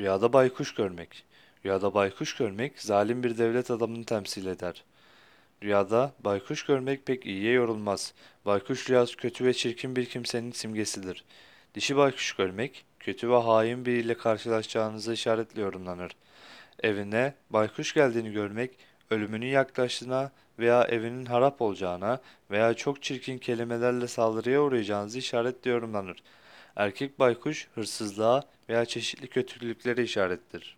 Rüyada baykuş görmek. Rüyada baykuş görmek zalim bir devlet adamını temsil eder. Rüyada baykuş görmek pek iyiye yorulmaz. Baykuş rüyası kötü ve çirkin bir kimsenin simgesidir. Dişi baykuş görmek, kötü ve hain biriyle karşılaşacağınızı işaretle yorumlanır. Evine baykuş geldiğini görmek, ölümünün yaklaştığına veya evinin harap olacağına veya çok çirkin kelimelerle saldırıya uğrayacağınızı işaretle yorumlanır. Erkek baykuş hırsızlığa veya çeşitli kötülüklere işarettir.